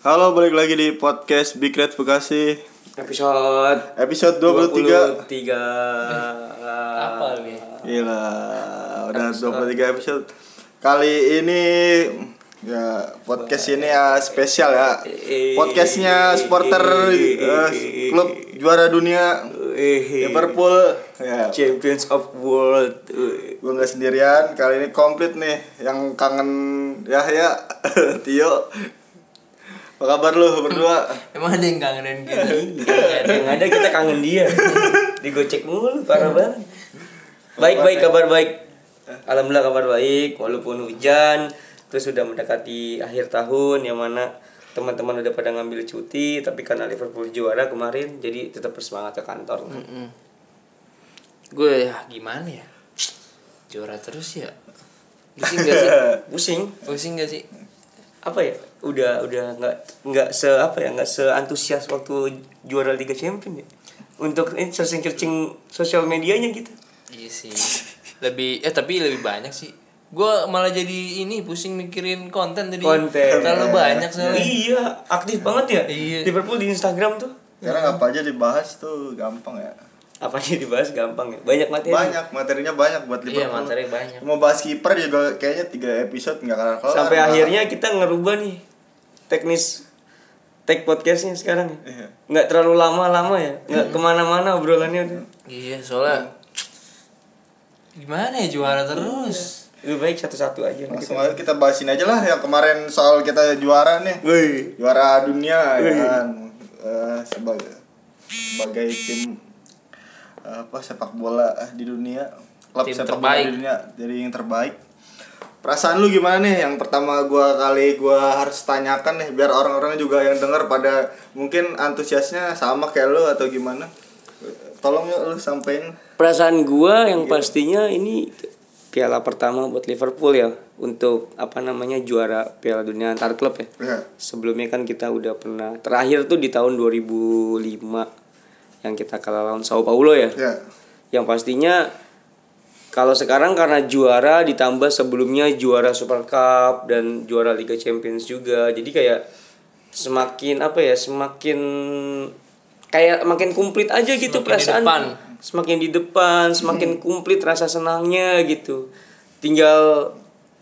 Halo, balik lagi di podcast Big Reds Bekasi. episode Episode 23. 23 apa nih Gila, udah 23 episode. Kali ini ya podcast ini ya spesial ya. Podcastnya supporter eh, klub juara dunia Liverpool ya. Champions of World Gue nggak sendirian, kali ini komplit nih yang kangen ya ya Tio. Apa kabar lu berdua? emang ada yang kangenin kita yang ada kita kangen dia. Digocek mulu parah banget. Baik baik kabar baik. Alhamdulillah kabar baik walaupun hujan terus sudah mendekati akhir tahun yang mana teman-teman udah pada ngambil cuti tapi karena Liverpool juara kemarin jadi tetap bersemangat ke kantor. Gue ya gimana ya? Juara terus ya? Pusing gak sih? Pusing. Pusing gak sih apa ya? Udah udah nggak nggak se apa ya nggak seantusias waktu juara Liga Champions ya? Untuk ini searching searching sosial medianya gitu. Iya sih. Lebih eh tapi lebih banyak sih. Gue malah jadi ini pusing mikirin konten tadi. Konten. terlalu banyak soalnya. Iya aktif banget ya. Iya. Liverpool di Instagram tuh. Sekarang apa aja dibahas tuh gampang ya. Apa aja dibahas gampang ya banyak materi Banyak materinya banyak buat iya Liverpool. materi banyak Mau bahas kiper juga kayaknya tiga episode nggak kelar kelar. sampai akhirnya kita ngerubah nih teknis tag podcastnya sekarang ya Iya. nggak terlalu lama-lama ya nggak ke mana-mana obrolannya udah iya soalnya gimana ya juara terus lebih baik satu-satu aja Langsung aja kita bahasin aja lah yang kemarin soal kita juara nih. Wih. Juara dunia ya kan. Eh, sebagai sebagai tim apa sepak bola eh, di dunia klub Tim sepak bola terbaik. di dunia jadi yang terbaik. Perasaan lu gimana nih yang pertama gua kali gua harus tanyakan nih biar orang-orang juga yang denger pada mungkin antusiasnya sama kayak lu atau gimana. Tolong ya lu sampein. perasaan gua yang pastinya ini piala pertama buat Liverpool ya untuk apa namanya juara Piala Dunia antar klub ya. Ya. Sebelumnya kan kita udah pernah terakhir tuh di tahun 2005 yang kita kalah lawan Sao Paulo ya. Ya. Yang pastinya kalau sekarang karena juara ditambah sebelumnya juara Super Cup dan juara Liga Champions juga. Jadi kayak semakin apa ya, semakin kayak makin komplit aja gitu Semakin di perasaan. depan. Semakin di depan, semakin komplit rasa senangnya gitu. Tinggal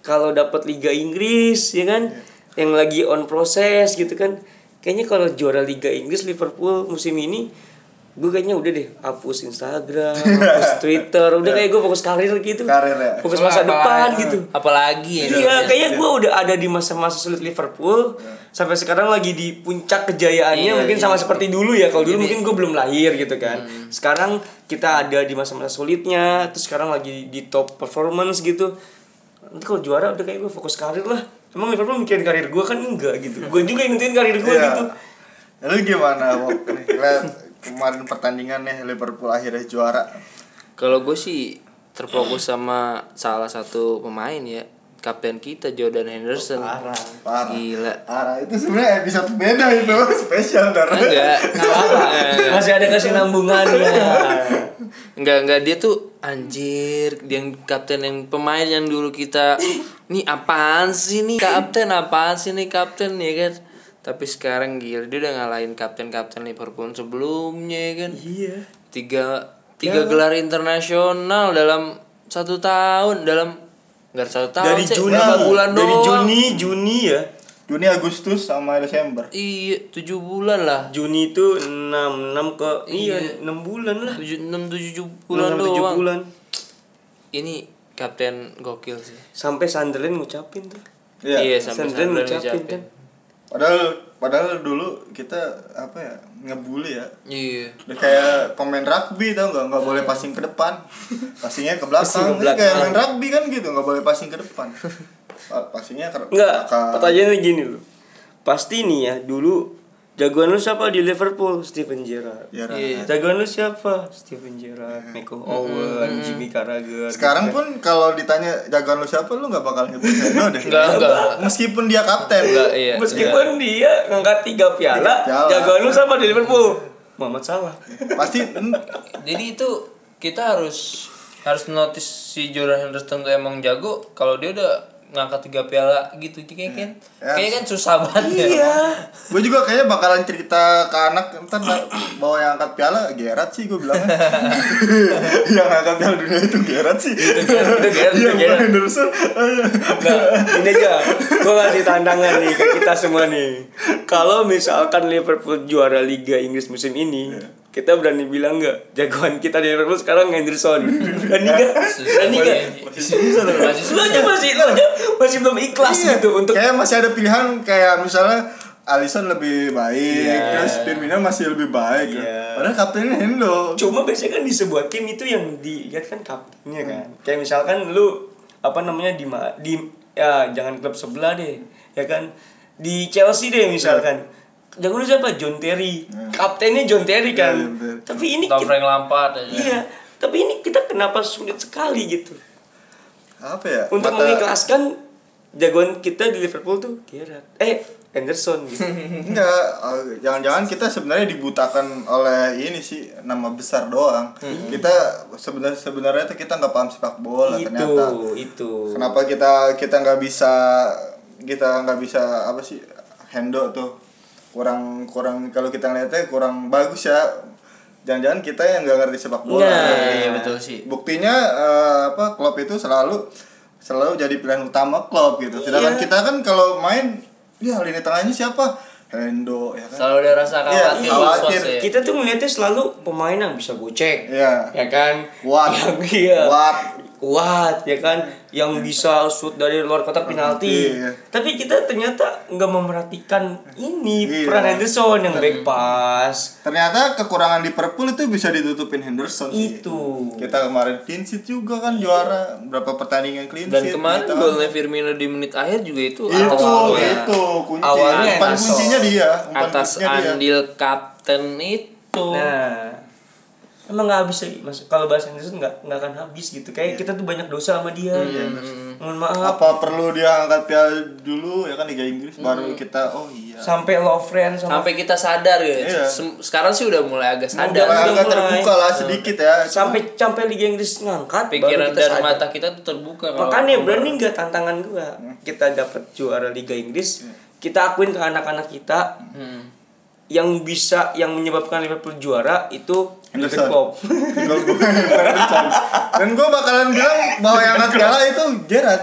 kalau dapat Liga Inggris ya kan yang lagi on proses gitu kan. Kayaknya kalau juara Liga Inggris Liverpool musim ini gue kayaknya udah deh hapus Instagram, hapus Twitter, udah kayak gue fokus karir gitu. Karir ya. Fokus masa Soalnya depan apalagi- gitu. apalagi ya Iya, kayaknya gue udah ada di masa-masa sulit Liverpool. Sampai sekarang lagi di puncak kejayaannya Iya, mungkin iya. sama seperti dulu ya. Kalau dulu Jadi- mungkin gue belum lahir gitu kan. Sekarang kita ada di masa-masa sulitnya, terus sekarang lagi di top performance gitu. Nanti kalau juara udah kayak gue fokus karir lah. Emang Liverpool mikirin karir gue kan enggak gitu. Gue juga yang nentuin karir gue Iya. gitu. Lu gimana? Lihat kemarin pertandingan nih Liverpool akhirnya juara. Kalau gue sih terfokus sama salah satu pemain ya, kapten kita Jordan Henderson. Parah. Parah. Gila. Parah, itu sebenarnya episode beda itu, spesial dar. Enggak, Masih ada kesinambungannya. enggak enggak dia tuh anjir, dia yang kapten yang pemain yang dulu kita nih apaan sih nih kapten apaan sih nih kapten ya kan. Tapi sekarang gila dia udah ngalahin kapten-kapten Liverpool sebelumnya ya kan. Iya. Tiga tiga gelar internasional dalam satu tahun dalam enggak satu tahun Dari sih, Juni, bulan dari doang. Juni, Juni ya. Juni Agustus sama Desember. Iya, tujuh bulan lah. Juni itu 6 6 ke iya, 6 bulan lah. Tujuh, enam, tujuh bulan 6 7 doang. bulan. Ini kapten gokil sih. Sampai Sunderland ngucapin tuh. Iya. Iya, sampai Sunderland Sunderland ngucapin ngucapin. kan. Padahal padahal dulu kita apa ya ngebully ya. Iya. Udah kayak pemain rugby tau nggak nggak boleh passing ke depan, passingnya ke belakang. Ke belakang. kayak main rugby kan gitu nggak boleh passing ke depan. Pa- Passingnya ke belakang. pertanyaannya gini loh. pasti nih ya dulu jagoan lu siapa di Liverpool? Steven Gerrard. Ya, Iya. jagoan lu siapa? Steven Gerrard Michael Owen Jimmy Carragher. Sekarang gitu. pun kalau ditanya jagoan lu siapa lu nggak bakal nyebut Hendo deh. Enggak, enggak. Meskipun dia kapten. Enggak, iya. meskipun dia ngangkat tiga piala, Tiga piala. jagoan lu siapa di Liverpool? Muhammad Salah. Pasti Jadi itu kita harus harus notice si Jordan Henderson tuh emang jago. Kalau dia udah ngangkat tiga piala gitu kayak kan. Ya. kayaknya kan susah banget ya. Iya. Gue juga kayaknya bakalan cerita ke anak ntar bahwa yang angkat piala Gerard sih gue bilangnya. Yang angkat piala dunia itu Gerard sih. Itu Gerrard, itu Iya, itu Henderson Nah, ini aja, gue ngasih tantangan nih ke kita semua nih. Kalau misalkan Liverpool juara Liga Inggris musim ini, kita berani bilang nggak jagoan kita di Liverpool sekarang Henderson. Berani nggak? Berani nggak? masih Lu aja masih, lu aja masih belum ikhlas Iya, gitu untuk kayak masih ada pilihan kayak misalnya Alisson lebih baik, Iya. terus Firmino masih lebih baik. Iya. Padahal kaptennya Hendo. Cuma biasanya kan di sebuah tim itu yang dilihat kan kaptennya kan. Kayak misalkan lu apa namanya di di ya jangan klub sebelah deh, ya kan. Di Chelsea deh misalkan. Jago lu siapa? John Terry. Kaptennya John Terry kan. Iya, betul. Tapi ini Tom kita, Frank Lampard aja iya, tapi ini kita kenapa sulit sekali gitu Apa ya? untuk Mata- mengikhlaskan jagoan kita di Liverpool tuh Gerrard. Eh, Henderson gitu. Enggak, eh, jangan-jangan kita sebenarnya dibutakan oleh ini sih nama besar doang. Kita sebenarnya sebenarnya tuh kita nggak paham sepak bola itu, ternyata. itu. Kenapa kita kita nggak bisa kita nggak bisa apa sih Hendo tuh kurang kurang kalau kita ngeliatnya kurang bagus ya. Jangan-jangan kita yang nggak ngerti sepak bola. Nah. iya betul sih Buktinya eh, apa klub itu selalu selalu jadi pilihan utama klub gitu. Sedangkan Iya. kita kan kalau main ya lini tengahnya siapa? Hendo ya kan. selalu ada rasa Iya, khawatir khawatir. bos ya. kita tuh melihatnya selalu pemain yang bisa gocek Iya. ya kan Kuat. yang iya Kuat. Kuat ya kan yang bisa shoot dari luar kotak penalti Iya. tapi kita ternyata nggak memerhatikan ini Iya. peran Henderson yang back pass Ternyata kekurangan Liverpool itu bisa ditutupin Henderson sih. itu Kita kemarin clean sheet juga kan juara berapa pertandingan clean dan sheet. kemarin gitu. golnya Firmino di menit akhir juga itu itu atas itu kunci. Awalnya umpan kuncinya dia, umpan atas kuncinya dia. andil kapten itu nah emang nggak habis sih mas kalau bahas Henderson nggak nggak akan habis gitu kayak kita tuh banyak dosa sama dia mohon maaf Apa perlu dia angkat piala dulu ya kan Liga Inggris baru kita oh iya. sampai love friend sama sampai kita sadar ya Iya. Sem- sekarang sih udah mulai agak Udah sadar udah agak mulai. terbuka lah sedikit ya. sampai sampai Liga Inggris ngangkat pikiran dan sadar. mata kita tuh terbuka kalau makanya berani nggak tantangan gua kita dapat juara Liga Inggris kita akuin ke anak-anak kita Hmm. yang bisa yang menyebabkan Liverpool juara itu Henderson. Klopp gue Henderson. Dan gue bakalan bilang bahwa yang angkat piala itu Gerrard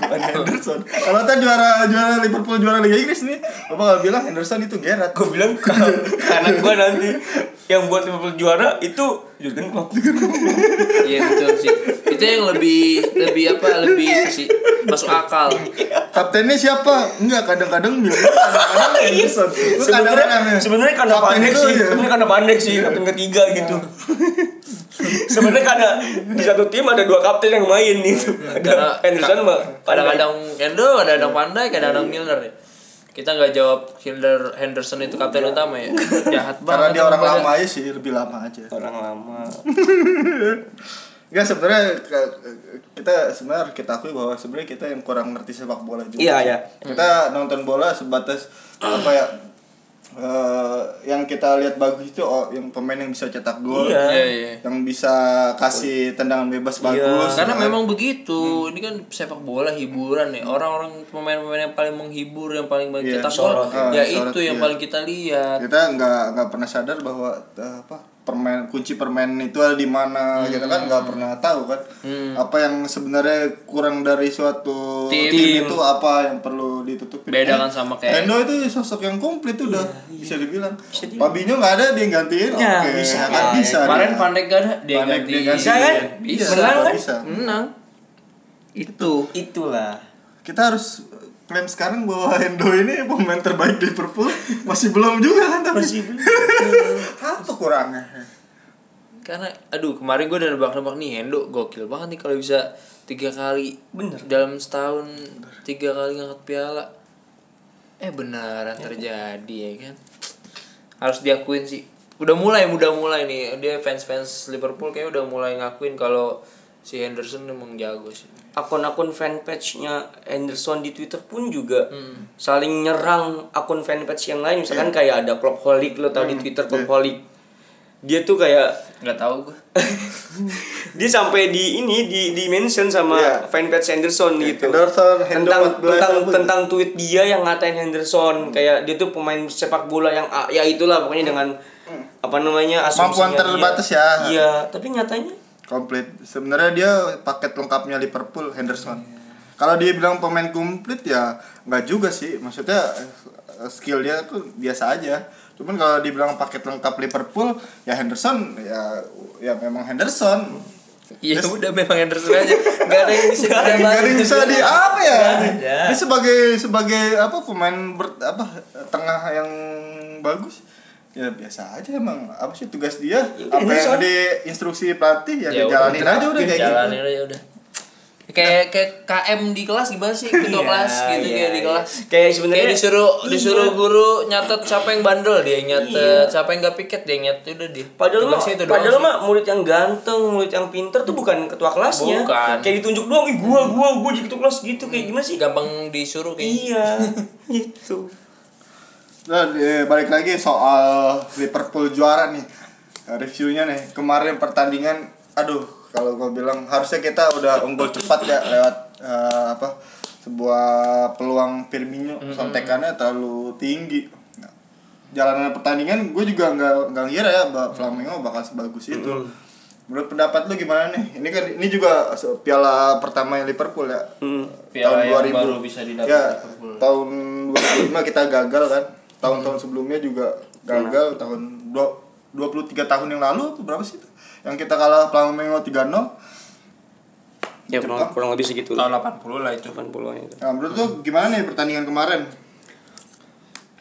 bukan Henderson. Kalau tadi juara juara Liverpool juara Liga Inggris nih, gue bakal bilang Henderson itu Gerrard. gue bilang anak gua nanti yang buat Liverpool juara itu Jurgen Klopp iya betul sih itu yang lebih lebih apa lebih sih masuk akal Kaptennya siapa? Enggak, kadang-kadang bilang kadang-kadang Henderson. Gue sebenarnya kadang-kadang sebenarnya karena pandek sih ya. sebenarnya karena pandek sih kapten ketiga gitu. Sebenarnya karena di satu tim ada dua kapten yang main gitu. Karena ada Henderson mah kadang-kadang Endo kadang-kadang Pandai kadang-kadang Milner ya. Kita nggak jawab Hilder Henderson itu kapten utama ya. Jahat Karena banget dia orang lama aja sih, lebih lama aja. orang lama. Enggak sebenarnya kita sebenarnya kita akui bahwa sebenarnya kita yang kurang ngerti sepak bola juga. Iya, iya. Kita nonton bola sebatas apa ya eh, yang kita lihat bagus itu oh, yang pemain yang bisa cetak gol. Iya. Iya, iya. Yang bisa kasih tendangan bebas Iya. bagus. karena kan. memang begitu ini kan sepak bola hiburan ya orang-orang pemain-pemain yang paling menghibur yang paling banyak Iya, cetak gol sorot, ya iya. itu Sorot, yang iya. paling kita lihat kita nggak nggak pernah sadar bahwa eh, apa permain kunci permainan itu ada di mana Hmm. kita kan nggak pernah tahu kan apa yang sebenarnya kurang dari suatu Tim. tim, itu apa yang perlu ditutupin. Beda Eh, kan sama kayak- Endo itu sosok yang komplit udah Iya, bisa dibilang. Bisa dibilang. Fabinho nggak ada dia yang gantiin. Ya, oke bisa. kan? Ya, bisa kemarin. Van Dijk gak ada dia Van Dijk ganti dia ganti. Bisa kan? bisa. Menang kan? bisa. Menang. Itu. Itulah. Kita harus klaim sekarang bahwa Endo ini pemain terbaik Liverpool. Masih belum juga kan tapi masih belum. Apa kurangnya? Karena aduh kemarin gue udah nebak-nebak nih Hendo gokil banget nih kalau bisa tiga kali Bener. dalam setahun tiga kali ngangkat piala. Eh beneran terjadi ya kan? Harus diakuin sih. Udah mulai udah mulai nih. Dia fans fans Liverpool kayak udah mulai ngakuin kalau si Henderson emang jago sih. Akun-akun fanpage-nya Henderson di Twitter pun juga saling nyerang akun fanpage yang lain. Misalkan kayak ada Clubholic lo tau di Twitter Clubholic dia tuh kayak nggak tahu gue dia sampai di ini di di mention sama Iya. fanpage Henderson gitu. Henderson, tentang 14 tentang apa? tentang tweet dia yang ngatain Henderson. Kayak dia tuh pemain sepak bola yang ah, ya itulah pokoknya dengan apa namanya asumsinya Kemampuan terbatas dia. ya. iya tapi nyatanya komplit. Sebenarnya dia paket lengkapnya Liverpool Henderson. Kalau dia bilang pemain komplit ya nggak juga sih. Maksudnya eh, skill dia tuh biasa aja cuman kalau dibilang paket lengkap Liverpool ya Henderson ya ya memang Henderson. Iya udah memang Henderson aja. Nggak ada yang bisa nggak ada yang bisa di apa ya? Dia sebagai sebagai apa pemain ber, apa tengah yang bagus ya biasa aja emang. Apa sih tugas dia? Apa yang di instruksi pelatih ya, Ya dijalanin udah, aja udah kayak gitu. jalanin aja udah kayak kayak KM di kelas gimana sih ketua Iya, kelas gitu iya, kayak di iya. kelas Kayak sebenarnya- kayak disuruh Iya. disuruh guru nyatet siapa yang bandel dia yang nyatet siapa yang gak piket dia yang nyatet udah dia Padahal mah, Tugasnya itu doang padahal mah murid yang ganteng, murid yang pinter tuh bukan ketua kelasnya. Bukan. Kayak ditunjuk doang, Ih, gua gua gua jadi ketua kelas gitu kayak gimana sih? gampang disuruh kayak Iya, gitu. Nah, di- balik lagi soal Liverpool juara nih. Reviewnya nih, kemarin pertandingan aduh, kalau gue bilang harusnya kita udah unggul cepat ya lewat eh, apa? sebuah peluang Firmino sontekannya terlalu tinggi. Nah, jalanan pertandingan gue juga nggak nggak ngira ya bahwa Flamengo bakal sebagus itu. Menurut pendapat lu gimana nih? Ini kan ini juga piala pertama Liverpool ya. Piala yang baru bisa didapat Ya, Liverpool. tahun 2005 kita gagal kan. Tahun-tahun sebelumnya juga gagal tahun dua- 23 tahun yang lalu berapa sih itu? Yang kita kalah Flamengo 3-0. Ya kurang, kurang lebih segitu. tahun 80 lah itu 80 itu. Nah, menurut lu gimana nih pertandingan kemarin?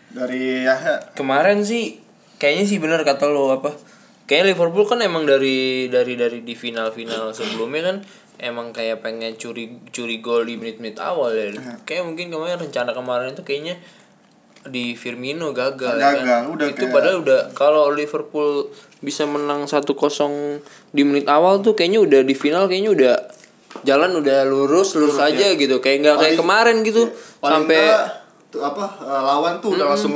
Dari Yahya. kemarin sih kayaknya sih bener kata lo apa kayaknya Liverpool kan emang dari dari dari di final final sebelumnya kan emang kayak pengen curi curi gol di menit-menit awal ya kayak mungkin kemarin rencana kemarin itu kayaknya di Firmino gagal, ya Gagal, kan udah itu kayak- padahal udah kalau Liverpool bisa menang 1-0 di menit awal tuh kayaknya udah di final kayaknya udah jalan udah lurus lurus aja gitu. Kayak nggak kayak kemarin gitu. Paling sampai tuh apa eh, lawan tuh udah langsung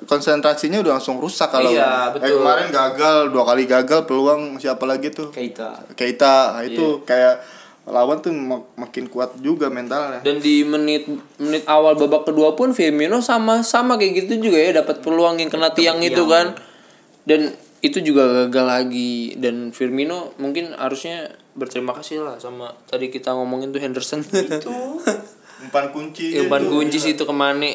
konsentrasinya udah langsung rusak kalau Iya, kayak betul. kemarin gagal dua kali gagal peluang siapa lagi tuh? Keita. Keita. Nah, itu kayak lawan tuh mak- makin kuat juga mentalnya Dan di menit menit awal babak kedua pun Firmino sama sama kayak gitu juga ya dapat peluang yang kena tiang itu kan. Dan itu juga gagal lagi dan Firmino mungkin harusnya berterima kasih lah sama tadi kita ngomongin tuh Henderson. Itu umpan kunci Umpan kunci sih itu ke mana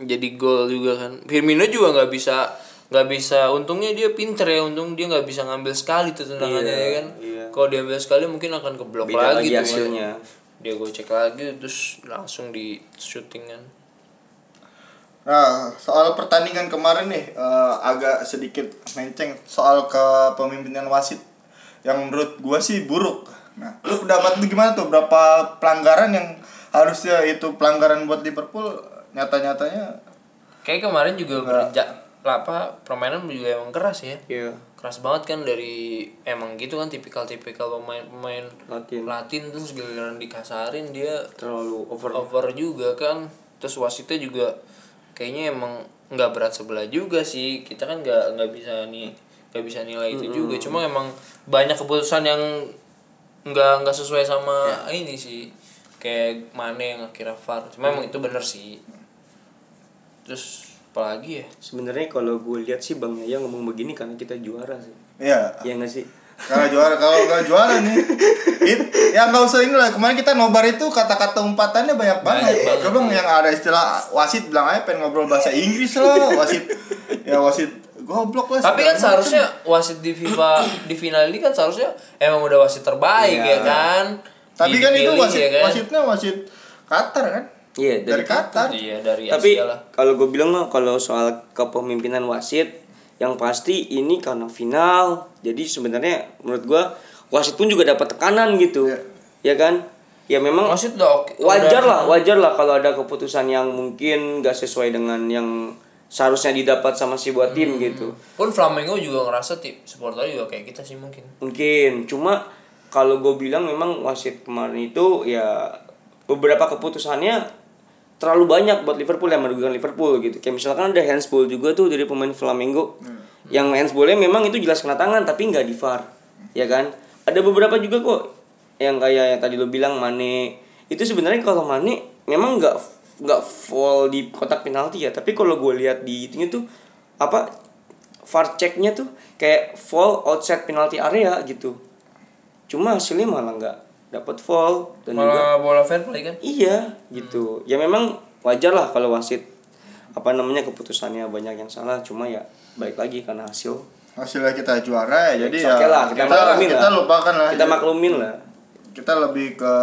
jadi gol juga kan. Firmino juga nggak bisa nggak bisa untungnya dia pinter ya untung dia nggak bisa ngambil sekali tuh tendangannya Iya, ya kan iya. kalau dia ambil sekali mungkin akan keblok Beda lagi, lagi tuh kan. hasilnya. dia gocek lagi terus langsung di shooting kan Nah, soal pertandingan kemarin nih eh, agak sedikit menceng soal kepemimpinan wasit yang menurut gua sih buruk. Nah, lu pendapat lu gimana tuh? Berapa pelanggaran yang harusnya itu pelanggaran buat Liverpool nyata-nyatanya Kayak kemarin juga bereja apa permainan juga emang keras ya. Iya. Keras banget kan dari emang gitu kan tipikal-tipikal pemain-pemain Latin. Latin terus giliran dikasarin dia Terlalu over. over juga kan. Terus wasitnya juga kayaknya emang nggak berat sebelah juga sih. Kita kan nggak nggak bisa nih nggak bisa nilai itu juga. Cuma emang banyak keputusan yang nggak nggak sesuai sama ini sih. Kayak mana yang akhirnya VAR. Cuma emang itu bener sih. Terus apalagi ya? Sebenarnya kalau gue lihat sih Bang Yaya ngomong begini karena kita juara sih. Iya. Iya nggak sih? Karena juara kalau nggak juara nih. It, ya nggak usah inilah. Kemarin kita nobar itu kata-kata umpatannya banyak banget. banget. Coba yang ada istilah wasit bilang aja pengen ngobrol bahasa Inggris lah. Wasit ya wasit goblok lah. Tapi kan seharusnya wasit di FIFA di final ini kan seharusnya emang udah wasit terbaik Iya. ya kan. Tapi kan itu wasit ya kan? wasitnya wasit Qatar kan? Iya Dari Qatar. Iya dari Tapi kalau gue bilang mah kalau soal kepemimpinan wasit yang pasti ini karena final. Jadi sebenarnya menurut gue wasit pun juga dapat tekanan gitu. Iya. Ya kan? ya memang udah oke. wajar lah wajar lah kalau ada keputusan yang mungkin gak sesuai dengan yang seharusnya didapat sama si buat tim Hmm. gitu Pun Flamengo juga ngerasa tip supporter juga kayak kita sih mungkin. mungkin cuma kalau gue bilang memang wasit kemarin itu ya beberapa keputusannya terlalu banyak buat Liverpool yang merugikan Liverpool gitu. Kayak misalkan ada handsball juga tuh dari pemain Flamengo. Yang handsballnya memang itu jelas kena tangan tapi nggak di VAR. Ya kan? Ada beberapa juga kok yang kayak yang tadi lo bilang Mane. Itu sebenarnya kalau Mane memang nggak nggak fall di kotak penalti ya. Tapi kalau gue lihat di itunya tuh apa VAR checknya tuh kayak fall outside penalty area gitu. Cuma hasilnya malah nggak dapat fall dan juga Malah bola fair play kan. iya gitu. Ya memang wajar lah kalau wasit apa namanya keputusannya banyak yang salah. Cuma ya baik lagi karena hasil. Hasilnya kita juara ya jadi It's ya okay lah, kita kita, maklumin kita lah. lupakan lah. Kita maklumin lah. Kita lebih ke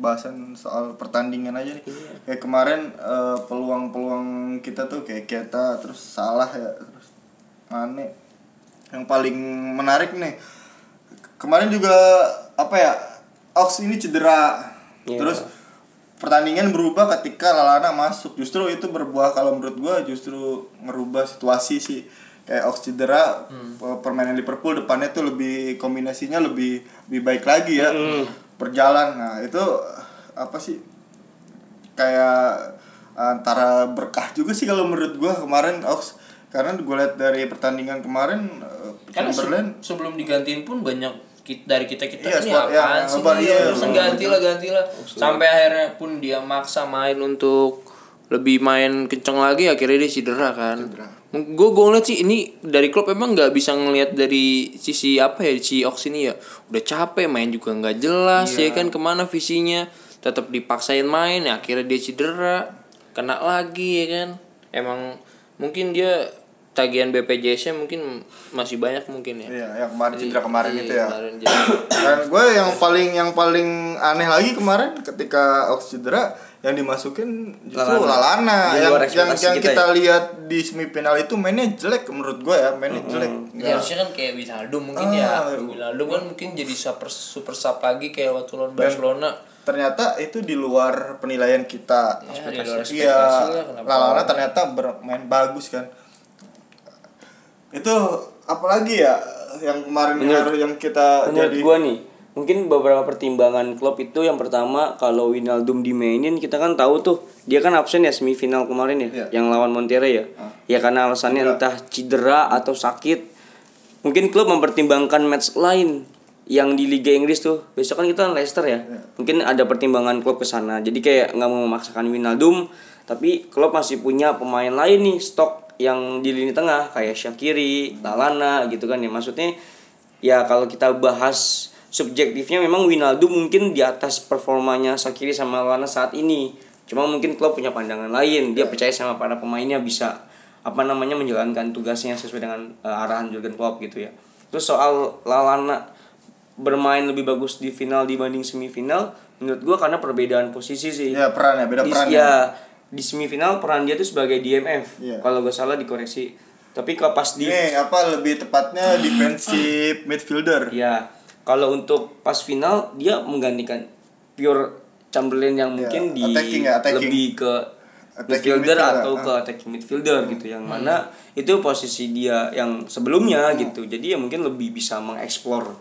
bahasan soal pertandingan aja nih. Kayak kemarin eh, peluang-peluang kita tuh kayak kita terus salah ya terus Mane. Yang paling menarik nih kemarin juga apa ya Ox ini cedera. Iya. terus pertandingan berubah ketika Lalana masuk. Justru itu berbuah kalau menurut gua justru merubah situasi sih. Kayak Ox cedera permainan Liverpool depannya tuh lebih kombinasinya lebih lebih baik lagi ya. Berjalan. Nah itu apa sih kayak antara berkah juga sih kalau menurut gua kemarin Ox. Karena gue lihat dari pertandingan kemarin eh, Karena se- sebelum digantiin pun banyak ki- dari kita kita Iya, ini sport- apaan ya, sih? apa, iya, Terus iya. ganti lah ganti lah sampai akhirnya pun dia maksa main untuk lebih main kenceng lagi akhirnya dia cedera kan. Gue gue ngeliat sih ini dari klub emang nggak bisa ngelihat dari sisi apa ya si Ox ini ya? Udah capek main juga nggak jelas ya kan? Ke mana visinya? Tetap dipaksain main ya akhirnya dia cedera kena lagi ya kan? Emang mungkin dia tagihan BPJS nya mungkin masih banyak mungkin ya Iya, yang kemarin cedera kemarin Iya, itu ya. kemarin jadi Dan gue yang paling yang paling aneh lagi kemarin ketika Ox cedera yang dimasukin justru Lalana. Lalana, yang yang yang kita kita, ya. lihat di semifinal itu mainnya jelek menurut gue ya, mainnya jelek. Ya, harusnya kan kayak Wijnaldum mungkin Ah, ya. Wijnaldum kan mungkin jadi super super sub lagi kayak waktu lawan Barcelona. ternyata itu di luar penilaian kita. Ya, luar ekspektasi Iya? Lalana ternyata bermain bagus kan. Itu apalagi ya yang kemarin Menurut- yang kita menurut jadi? gua nih mungkin beberapa pertimbangan klub itu yang pertama kalau Winaldum dimainin kita kan tahu tuh dia kan absen ya semifinal kemarin ya Iya. yang lawan Monterrey ya. Ya karena alasannya entah cedera atau sakit. Mungkin klub mempertimbangkan match lain yang di Liga Inggris tuh. Besok kan kita Leicester ya. Mungkin ada pertimbangan klub ke sana. Jadi kayak nggak mau memaksakan Winaldum tapi klub masih punya pemain lain nih stok yang di lini tengah kayak Shakiri, Lalana gitu kan ya. Maksudnya ya kalau kita bahas subjektifnya memang Winaldo mungkin di atas performanya Shakiri sama Lalana saat ini. Cuma mungkin klub punya pandangan lain. Dia percaya sama para pemainnya bisa apa namanya menjalankan tugasnya sesuai dengan eh, arahan Jurgen Klopp gitu ya. Terus soal Lalana bermain lebih bagus di final dibanding semifinal menurut gua karena perbedaan posisi sih. Ya peran ya, beda peran ya di semifinal peran dia tuh sebagai DMF Iya. kalau gak salah dikoreksi. Tapi kalau pas di Ini apa lebih tepatnya defensive midfielder. ya kalau untuk pas final dia menggantikan pure Chamberlain yang Ya, mungkin di attacking ya, attacking. lebih ke Attacking midfielder midfielder, atau ah. ke attacking midfielder gitu yang mana itu posisi dia yang sebelumnya gitu. Jadi ya mungkin lebih bisa mengeksplor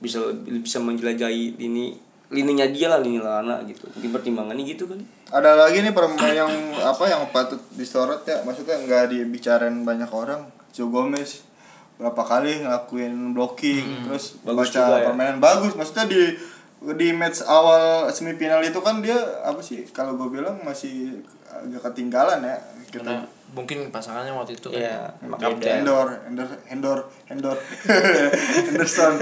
bisa bisa menjelajahi lini lininya dia lah lini Lana gitu. Mungkin pertimbangannya gitu kan Ada lagi nih permain yang apa yang patut disorot ya, maksudnya nggak dibicarain banyak orang. Joe Gomez berapa kali ngelakuin blocking, terus Hmm. Bagus baca ya. permainan bagus. Maksudnya di di match awal semifinal itu kan dia apa sih kalau gue bilang masih agak ketinggalan ya gitu. Karena mungkin pasangannya waktu itu kan Iya, beda. Endor, Endor, Endor, Endor, Henderson.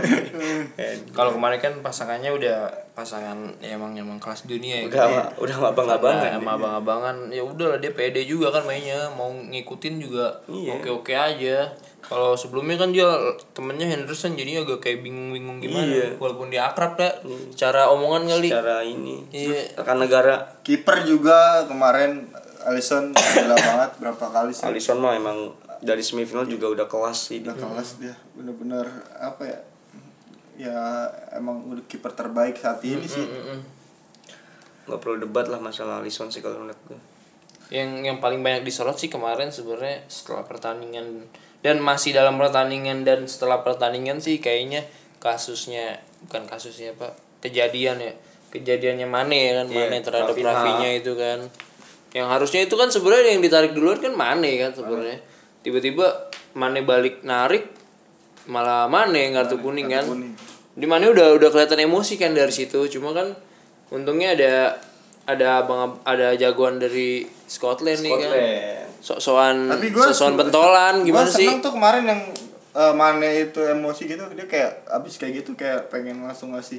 Kalau kemarin kan pasangannya udah pasangan ya emang emang kelas dunia ya. udah ma- udah nggak bangga banget Nah, sama abang-abangan ya udah lah dia pede juga kan mainnya mau ngikutin juga Iya. oke-oke aja kalau sebelumnya kan dia temennya Henderson jadi agak kayak bingung-bingung gimana. Iya. walaupun dia akrab ya secara omongan kali. Secara ini. Iya. rekan negara. Kiper juga kemarin Alisson gila banget berapa kali sih? Alisson mah emang dari semifinal juga udah kelas sih. Dia. udah kelas dia. Bener-bener apa ya ya emang udah kiper terbaik saat ini sih. Mm-mm. nggak perlu debat lah masalah Alisson sih kalau menurut gue yang yang paling banyak disorot sih kemarin sebenarnya setelah pertandingan dan masih dalam pertandingan dan setelah pertandingan sih kayaknya kasusnya bukan kasusnya pak kejadian ya. Kejadiannya Mane ya kan Iya, Mane terhadap Rafinha. Rafinya itu kan. Yang harusnya itu kan sebenarnya yang ditarik duluan kan Mane kan sebenarnya. Tiba-tiba Mane balik narik malah Mane yang kartu kuning kan. kuning. di mana udah udah kelihatan emosi kan dari situ. Cuma kan untungnya ada ada abang ada jagoan dari Scotland, nih kan sok-sokan sok-sokan pentolan gimana gua sih seneng tuh kemarin yang eh, Mane itu emosi gitu dia kayak abis kayak gitu kayak pengen langsung ngasih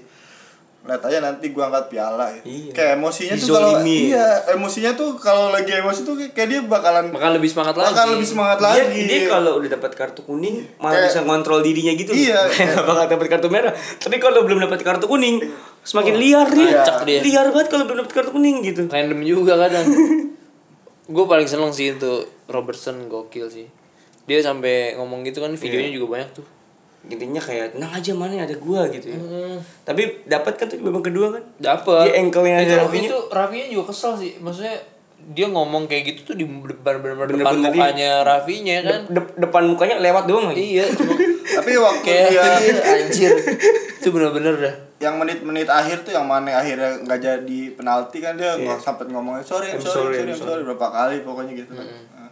lihat aja nanti gua angkat piala gitu. Iya. Kayak emosinya tuh kalau iya emosinya tuh kalau lagi emosi tuh kayak dia bakalan bakal lebih semangat lagi bakal lebih semangat dia, lagi. dia kalau udah dapat kartu kuning malah Kayak- bisa ngontrol dirinya gitu Iya. nggak bakal dapat kartu merah tapi kalau belum dapat kartu kuning semakin liar dia Acak dia. liar banget kalau belum dapat kartu kuning gitu random juga kadang gue paling seneng sih untuk Robertson gokil sih dia sampai ngomong gitu kan videonya juga banyak tuh intinya kayak tenang aja mana ada gua gitu ya tapi dapat kan tuh babak kedua kan Dapat. Dia ankle-nya itu, itu Rafinya juga kesel sih. Maksudnya dia ngomong kayak gitu tuh di depan benar depan mukanya Rafinya kan. De- depan mukanya lewat doang lagi iya, cuma Tapi waktu kayak dia anjir. itu bener-bener dah. Yang menit-menit akhir tuh yang Mane akhirnya nggak jadi penalti kan dia nggak sempet ngomongnya sorry, I'm I'm sorry, sorry, sorry, I'm I'm sorry, berapa kali pokoknya gitu kan. Nah,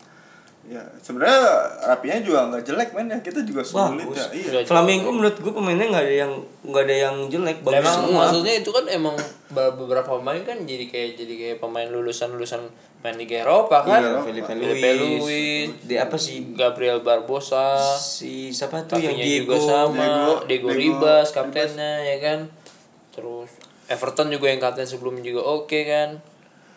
Ya sebenarnya Rapinya juga nggak jelek men ya kita juga sulit Bagus. ya. Iya. Udah Flamengo menurut gua pemainnya nggak ada yang nggak ada yang jelek bagus Emang semua maksudnya itu kan emang be- beberapa pemain kan jadi kayak jadi kayak pemain lulusan-lulusan main Liga Eropa kan. Iya, Felipe Felipe Luis, Luis, di apa sih Gabriel Barbosa, si siapa tuh yang Diego juga sama, Diego, Diego, Diego Ribas kaptennya ya kan. Terus Everton juga yang kapten sebelum juga oke kan.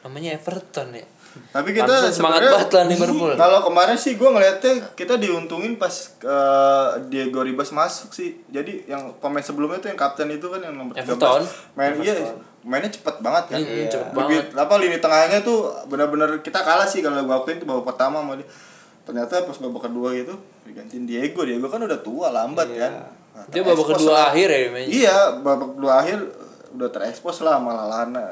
Namanya Everton ya. Tapi kita Pantesan semangat banget lah Liverpool. Kalau kemarin sih gue ngeliatnya kita diuntungin pas eh, Diego Ribas masuk sih. Jadi yang pemain sebelumnya tuh yang kapten itu kan yang nomor 13 Everton. main iya mainnya cepet banget kan. Mm, cepet Lebih- Apa lini tengahnya tuh benar-benar kita kalah sih kalau gue akuin tuh babak pertama sama dia. Ternyata pas babak kedua gitu digantiin Diego. Diego kan udah tua lambat kan. Nah, Dia babak kedua lah. akhir ya mainnya. Iya, babak kedua akhir udah terekspos lah sama Lalana.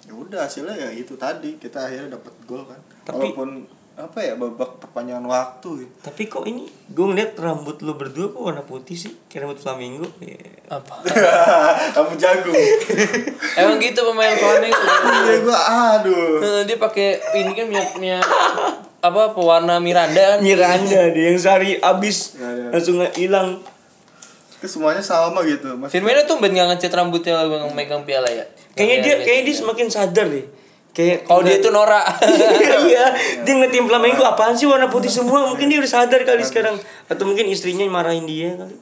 Ya udah hasilnya ya itu tadi kita akhirnya dapat gol kan. Tapi- Walaupun apa ya babak perpanjangan waktu gitu. tapi kok ini gue ngeliat rambut lu berdua kok warna putih sih kayak rambut flamingo Ya. Apa? Kamu jago. Emang gitu pemain Flamengo. Iya gua aduh. Dia pakai ini kan minyak minyak apa pewarna Miranda kan. Miranda dia yang sehari abis Ya, ya. langsung hilang Itu semuanya sama gitu. Mas. Firmino tuh ben nggak ngecat rambutnya bang megang piala ya. kayaknya dia kayaknya dia semakin sadar deh kayak Kalau dia tuh Nora. iya dia ngeliat tim Flamengo apaan sih warna putih semua mungkin dia udah sadar kali sekarang atau mungkin istrinya marahin dia kali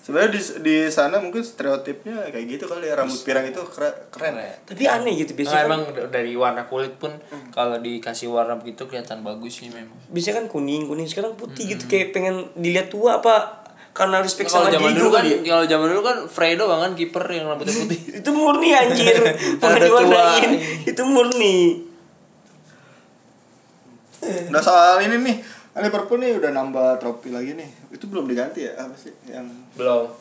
Sebenarnya di di sana mungkin stereotipnya kayak gitu kali ya rambut pirang itu keren. keren. tapi aneh gitu Nah, biasanya kan, emang dari warna kulit pun kalau dikasih warna begitu kelihatan bagus sih memang. biasanya kan kuning kuning sekarang putih gitu kayak pengen dilihat tua apa karena respect sama zaman Diego dulu kan, kali ya? kalau zaman dulu kan Fredo banget kiper yang rambutnya putih. itu murni anjir bukan Ada diwarnain itu murni Nah soal ini nih, Liverpool nih udah nambah trofi lagi nih. Itu belum diganti ya apa sih yang Belum.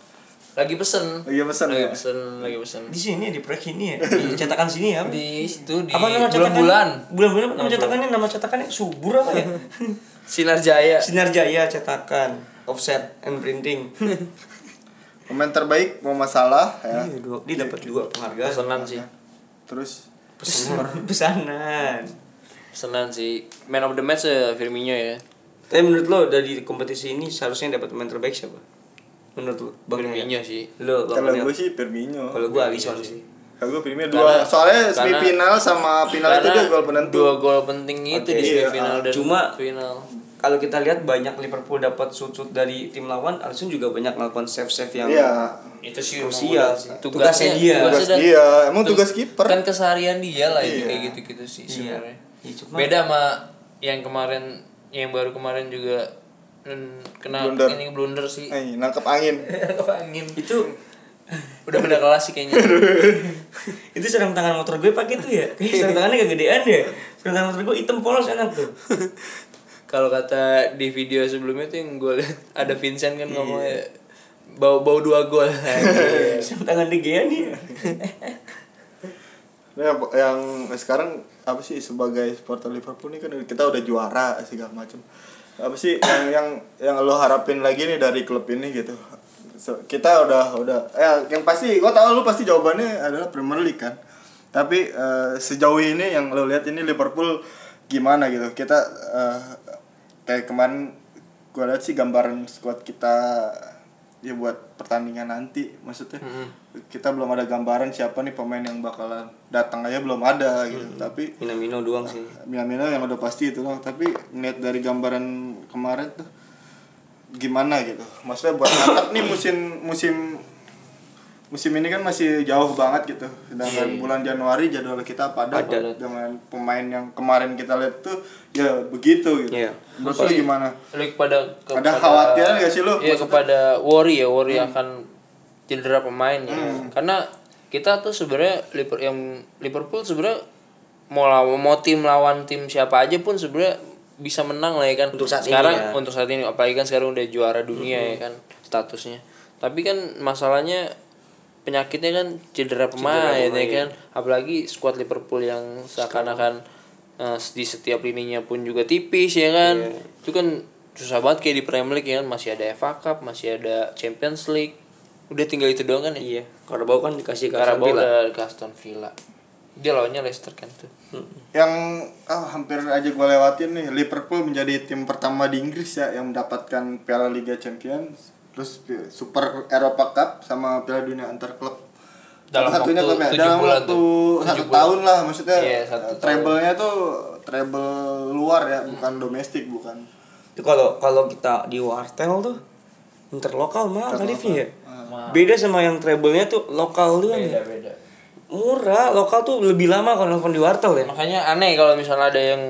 Lagi pesen. lagi pesan Lagi ya? pesen, lagi pesen. di sini ya di proyek ini ya di cetakan sini ya? Di situ di apa nama cetakan bulan-bulan. bulan-bulan apa nama cetakannya nama cetakannya subur apa ya Sinar Jaya. sinar jaya cetakan offset and printing Pemain terbaik mau masalah ya. Iya, dua, dia dapat dua penghargaan Pesanan sih. Terus pesanan pesanan Pesanan sih. Man of the match ya Firmino ya. tapi menurut lo dari kompetisi ini seharusnya dapat pemain terbaik siapa menurut lo Bang Firmino sih. lo kalau gue sih Firmino. kalau gue Alisson sih Kalau gue Firmino Karena- dua. Soalnya semifinal sama final itu dia gol penentu. Dua gol penting itu Oke, di iya, semifinal ah. dan Cuma- final. Kalau kita lihat banyak Liverpool dapat shoot-shoot dari tim lawan Alisson juga banyak melakukan save-save yang Iya. Itu sih Krusial udah Tugasnya dia. Tugas dan- dia. Emang tu- tugas kiper. Kan keseharian dia lah itu Iya. kayak gitu-gitu sih Iya. sebenarnya. Iya, cuma- Beda sama yang kemarin yang baru kemarin juga kena Blunder. ini blunder sih. Eh, nangkep angin. Apa angin? itu Udah beda kelas sih kayaknya. itu sarung tangan motor gue pakai tuh ya kayak sarung tangannya kegedean ya sarung tangan motor gue hitam polos enak tuh Kalau kata di video sebelumnya tuh yang gue lihat ada Vincent Iya. kan ngomongnya bau bau dua gol. sarung tangan degean ya yang, yang sekarang apa sih sebagai supporter Liverpool ini kan kita udah juara segala macam apa sih yang yang yang lo harapin lagi nih dari klub ini gitu? So, kita udah udah ya yang pasti gua tahu lu pasti jawabannya adalah Premier League kan. Tapi eh, sejauh ini yang lo lihat ini Liverpool gimana gitu? Kita eh, kayak kemarin gua lihat sih gambaran squad kita ya buat pertandingan nanti maksudnya. Kita belum ada gambaran siapa nih pemain yang bakalan datang aja belum ada gitu. Tapi Minamino doang sih. Minamino yang udah pasti itu loh tapi ngeliat dari gambaran kemarin tuh gimana gitu? Maksudnya buat ngangkat nih musim musim musim ini kan masih jauh banget gitu sedangkan bulan Januari jadwal kita padat Padat. dengan pemain yang kemarin kita lihat tuh ya begitu gitu Iya. menurut lu gimana Lu kepada ada khawatiran gak sih lu Iya Maksudnya- kepada worry ya worry akan cedera pemain ya. Karena kita tuh sebenarnya Liver- yang Liverpool sebenarnya mau lawan mau tim lawan tim siapa aja pun sebenarnya bisa menang lah ya kan. Untuk saat ini sekarang ya. untuk saat ini apalagi kan sekarang udah juara dunia ya kan statusnya. Tapi kan masalahnya penyakitnya kan cedera pemain, ya kan. Apalagi squad Liverpool yang seakan-akan eh, di setiap lininya pun juga tipis ya kan. Itu kan susah banget kayak di Premier League ya kan masih ada FA Cup, masih ada Champions League. Udah tinggal itu doang kan ya. iya Carabao kan dikasih ke Aston Carabao Villa. ke Aston Villa. Dia lawannya Leicester kan tuh. yang ah, hampir aja gue lewatin nih Liverpool menjadi tim pertama di Inggris ya yang mendapatkan Piala Liga Champions terus Super Eropa Cup sama Piala Dunia antar klub Dalam satunya waktu klub ya, dalam bulan waktu tuh. satu tahun lah maksudnya Iya, satu tahun. treble-nya tuh treble luar ya bukan domestik bukan itu kalau kalau kita di wartel tuh interlokal mahal tarifnya ya Mahal. beda sama yang treble-nya tuh lokal tuh kan Beda-beda. murah lokal tuh lebih lama kalau nelfon di wartel ya Makanya aneh kalau misalnya ada yang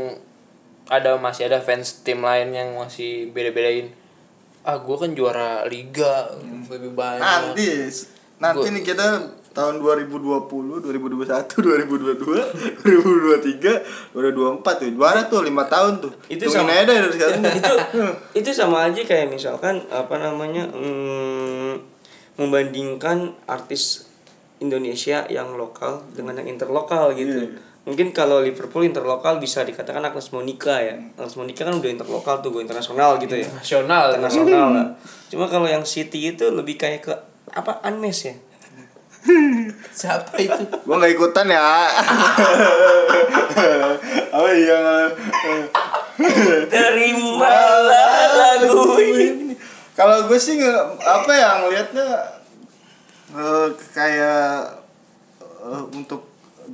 ada masih ada fans tim lain yang masih beda-bedain. Ah, gua kan juara liga lebih banyak. nanti nanti nih kita tahun 2020 2021 2022 2023 2024 tuh juara tuh lima tahun tuh Itu Hitungin sama- aja dari sekarang itu itu sama aja kayak misalkan apa namanya hmm, membandingkan artis Indonesia yang lokal dengan yang interlokal gitu. Mungkin kalau Liverpool interlokal bisa dikatakan Agnes Monica ya. Agnes Monica kan udah interlokal tuh, gue internasional gitu ya. Nasional. Internasional lah. Cuma kalau yang City itu lebih kayak ke apa Anmes ya? Siapa itu? gua nggak ikutan ya oh iya Terimalah lagu ini. kalau gue sih nge- apa ya ngelihatnya eh, kayak eh, untuk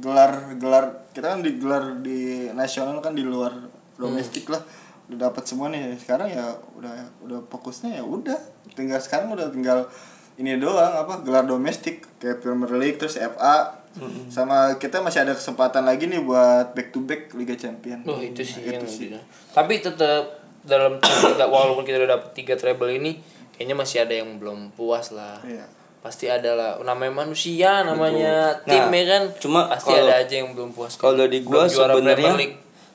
gelar gelar kita kan digelar di nasional kan di luar domestik lah udah dapat semua nih sekarang ya udah udah fokusnya ya udah tinggal sekarang udah tinggal ini doang apa gelar domestik kayak Premier League terus FA sama kita masih ada kesempatan lagi nih buat back to back Liga Champion Oh, itu sih yang sih. gitu. Tapi tetap dalam tidak walaupun kita udah dapet tiga treble ini kayaknya masih ada yang belum puas lah. Iya. Pasti ada lah. Namanya manusia namanya tim Nah, ya kan? cuma pasti kalau- ada aja yang belum puas Kalau dari gua sebenarnya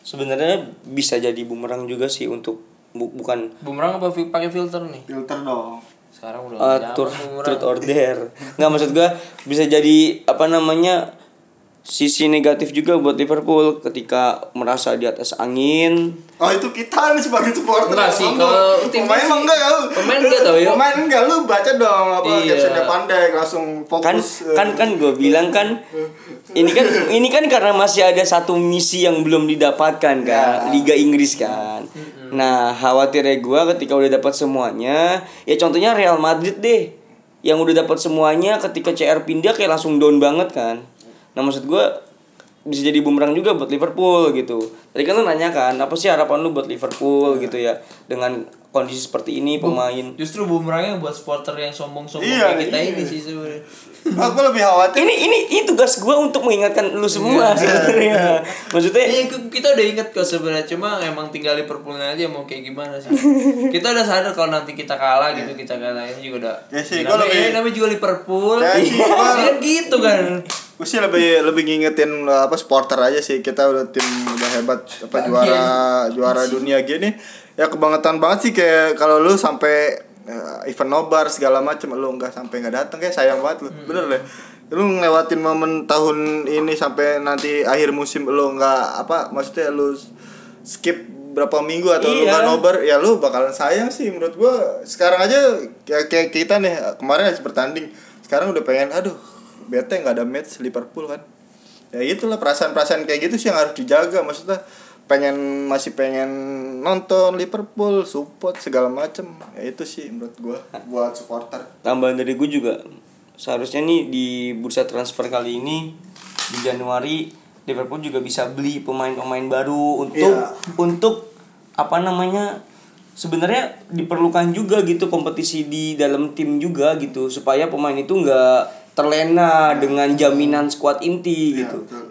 sebenarnya bisa jadi bumerang juga sih untuk bu- bukan bumerang apa pakai filter nih? Filter dong. Sekarang udah uh, tur bumerang. truth or dare. Nggak maksud gua bisa jadi apa namanya sisi negatif juga buat Liverpool ketika merasa di atas angin Oh itu kita nih sebagai supporter Enggak yang sih, kalau tim pemain sih- enggak ya lu. pemain enggak tau ya. Pemain enggak lu baca dong apa Iya. captionnya pandai langsung kan fokus. eh. kan kan gue bilang kan ini kan ini kan karena masih ada satu misi yang belum didapatkan kan Ya. Liga Inggris kan nah khawatirnya gue ketika udah dapat semuanya ya contohnya Real Madrid deh yang udah dapat semuanya ketika CR pindah kayak langsung down banget kan nah maksud gue bisa jadi bumerang juga buat Liverpool gitu. Tadi kan lu nanya kan, apa sih harapan lu buat Liverpool gitu ya dengan kondisi seperti ini pemain. justru bumerangnya buat supporter yang sombong-sombong Iya, kayak kita iya. ini sih sebenarnya Aku lebih khawatir. Ini ini ini tugas gue untuk mengingatkan lu semua sebenarnya. Maksudnya Iya, kita udah inget kok sebenarnya cuma emang tinggal Liverpoolnya aja mau kayak gimana sih. kita udah sadar kalau nanti kita kalah gitu kita kalahin juga udah. Ya sih, namanya, lebih- namanya juga Liverpool. Kan gitu kan. Gue sih lebih lebih ngingetin apa supporter aja sih. Kita udah tim udah hebat apa juara juara dunia gini. Ya kebangetan banget sih kayak kalau lu sampai uh, event nobar segala macem lu nggak sampai nggak datang kayak sayang banget lu. Bener deh. Lu ngelewatin momen tahun ini sampai nanti akhir musim lu nggak apa maksudnya lu skip berapa minggu atau lu Iya. nggak nobar ya lu bakalan sayang sih menurut gua. Sekarang aja kayak, kayak kita nih kemarin habis bertanding. Sekarang udah pengen aduh bete nggak ada match Liverpool kan. Ya itulah perasaan-perasaan kayak gitu sih yang harus dijaga. Maksudnya pengen masih pengen nonton Liverpool support segala macem. Ya itu sih menurut gua buat supporter. Tambahan dari gue juga seharusnya nih di bursa transfer kali ini di Januari Liverpool juga bisa beli pemain-pemain baru untuk Iya. untuk apa namanya sebenarnya diperlukan juga gitu kompetisi di dalam tim juga gitu supaya pemain itu nggak terlena dengan jaminan skuad inti Iya, gitu betul.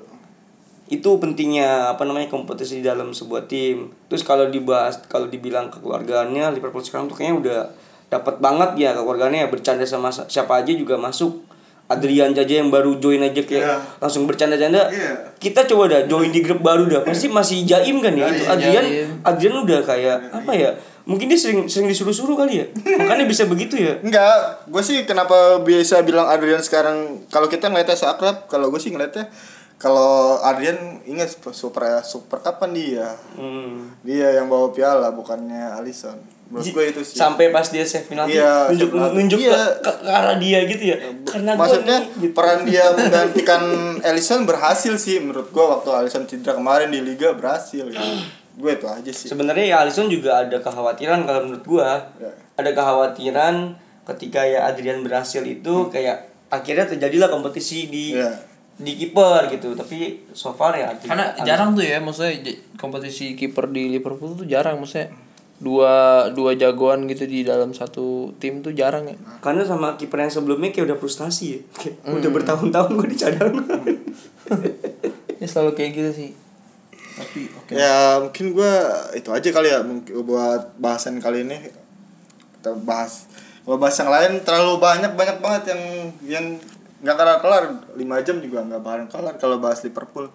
itu pentingnya apa namanya kompetisi di dalam sebuah tim terus kalau dibahas kalau dibilang kekeluargaannya Liverpool sekarang tuh kayaknya udah dapat banget ya kekeluargaannya ya bercanda sama sa- siapa aja juga masuk Adrian Jaja yang baru join aja kayak Iya. langsung bercanda-canda Iya. kita coba dah join di grup baru dah pasti masih jaim kan ya itu Masih Adrian jaim. Adrian udah kayak apa ya mungkin dia sering sering disuruh-suruh kali ya makanya bisa begitu ya Enggak, gue sih kenapa biasa bilang Adrian sekarang kalau kita ngeliatnya seakrab, kalau gue sih ngeliatnya kalau Adrian ingat super super kapan dia? hmm. Dia yang bawa piala bukannya Alisson. Menurut gue itu sih. sampai pas dia save penalti Iya, nunjuk nunjuk Iya. ke, ke, arah dia gitu ya karena gua Maksudnya nih, gitu. peran dia menggantikan Alisson berhasil sih menurut gue waktu Alisson cedera kemarin di liga berhasil. Gitu. gue itu aja sih. sebenarnya ya Alisson juga ada kekhawatiran kalau menurut gua Ya. ada kekhawatiran ketika ya Adrian berhasil itu kayak akhirnya terjadilah kompetisi di Ya. di kiper gitu tapi so far ya Adrian- Karena jarang tuh ya maksudnya kompetisi kiper di Liverpool tuh jarang maksudnya dua dua jagoan gitu di dalam satu tim tuh jarang ya. karena sama kiper yang sebelumnya kayak udah frustasi ya Kayak udah bertahun-tahun gua dicadang Ya selalu kayak gitu sih. Tapi Ya mungkin gue itu aja kali ya mungkin buat bahasan kali ini kita bahas. Kalau bahas yang lain terlalu banyak banyak banget yang yang nggak kelar kelar 5 jam juga nggak bakalan kelar kalau bahas Liverpool.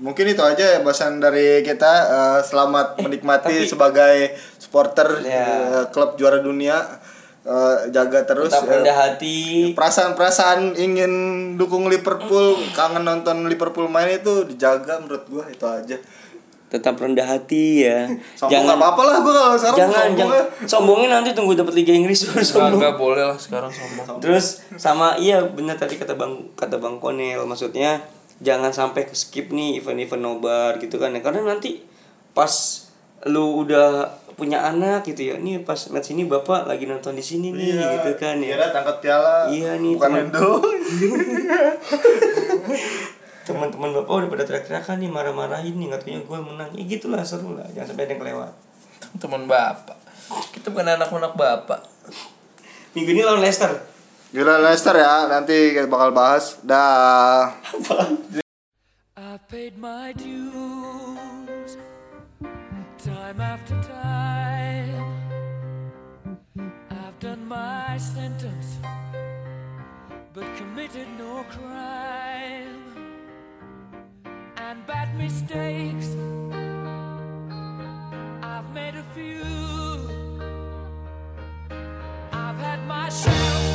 Mungkin itu aja ya bahasan dari kita. Eh, selamat menikmati tapi- sebagai supporter Ya. eh, klub juara dunia. Eh, jaga terus tetap ya. rendah hati perasaan-perasaan ingin dukung Liverpool, kangen nonton Liverpool main itu dijaga menurut gua itu aja. tetap rendah hati ya Sombong nggak apa-apa lah gua kalau sekarang jangan sombong jangan ya. sombongnya nanti tunggu dapat Liga Inggris baru sombong nggak boleh lah sekarang sombong. Terus sama iya benar tadi kata Bang kata Bang Konel maksudnya jangan sampai ke skip nih event-event nobar gitu kan ya karena nanti pas lu udah punya anak gitu ya nih pas match ini bapak lagi nonton di sini nih gitu kan ya Kira tangkap piala. Iya nih, Bukan. Endo. teman-teman bapak udah pada teriak-teriakan nih marah-marahin nih katanya gue menang ya gitulah seru lah jangan sampai ada yang kelewat Teman bapak. Kita bukan anak-anak bapak. minggu ini lawan Leicester Gila Leicester ya, nanti kita bakal bahas. Dah. I've paid my dues time after time. I've done my sentence, but committed no crime. And bad mistakes, I've made a few. I've had my shells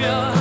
here.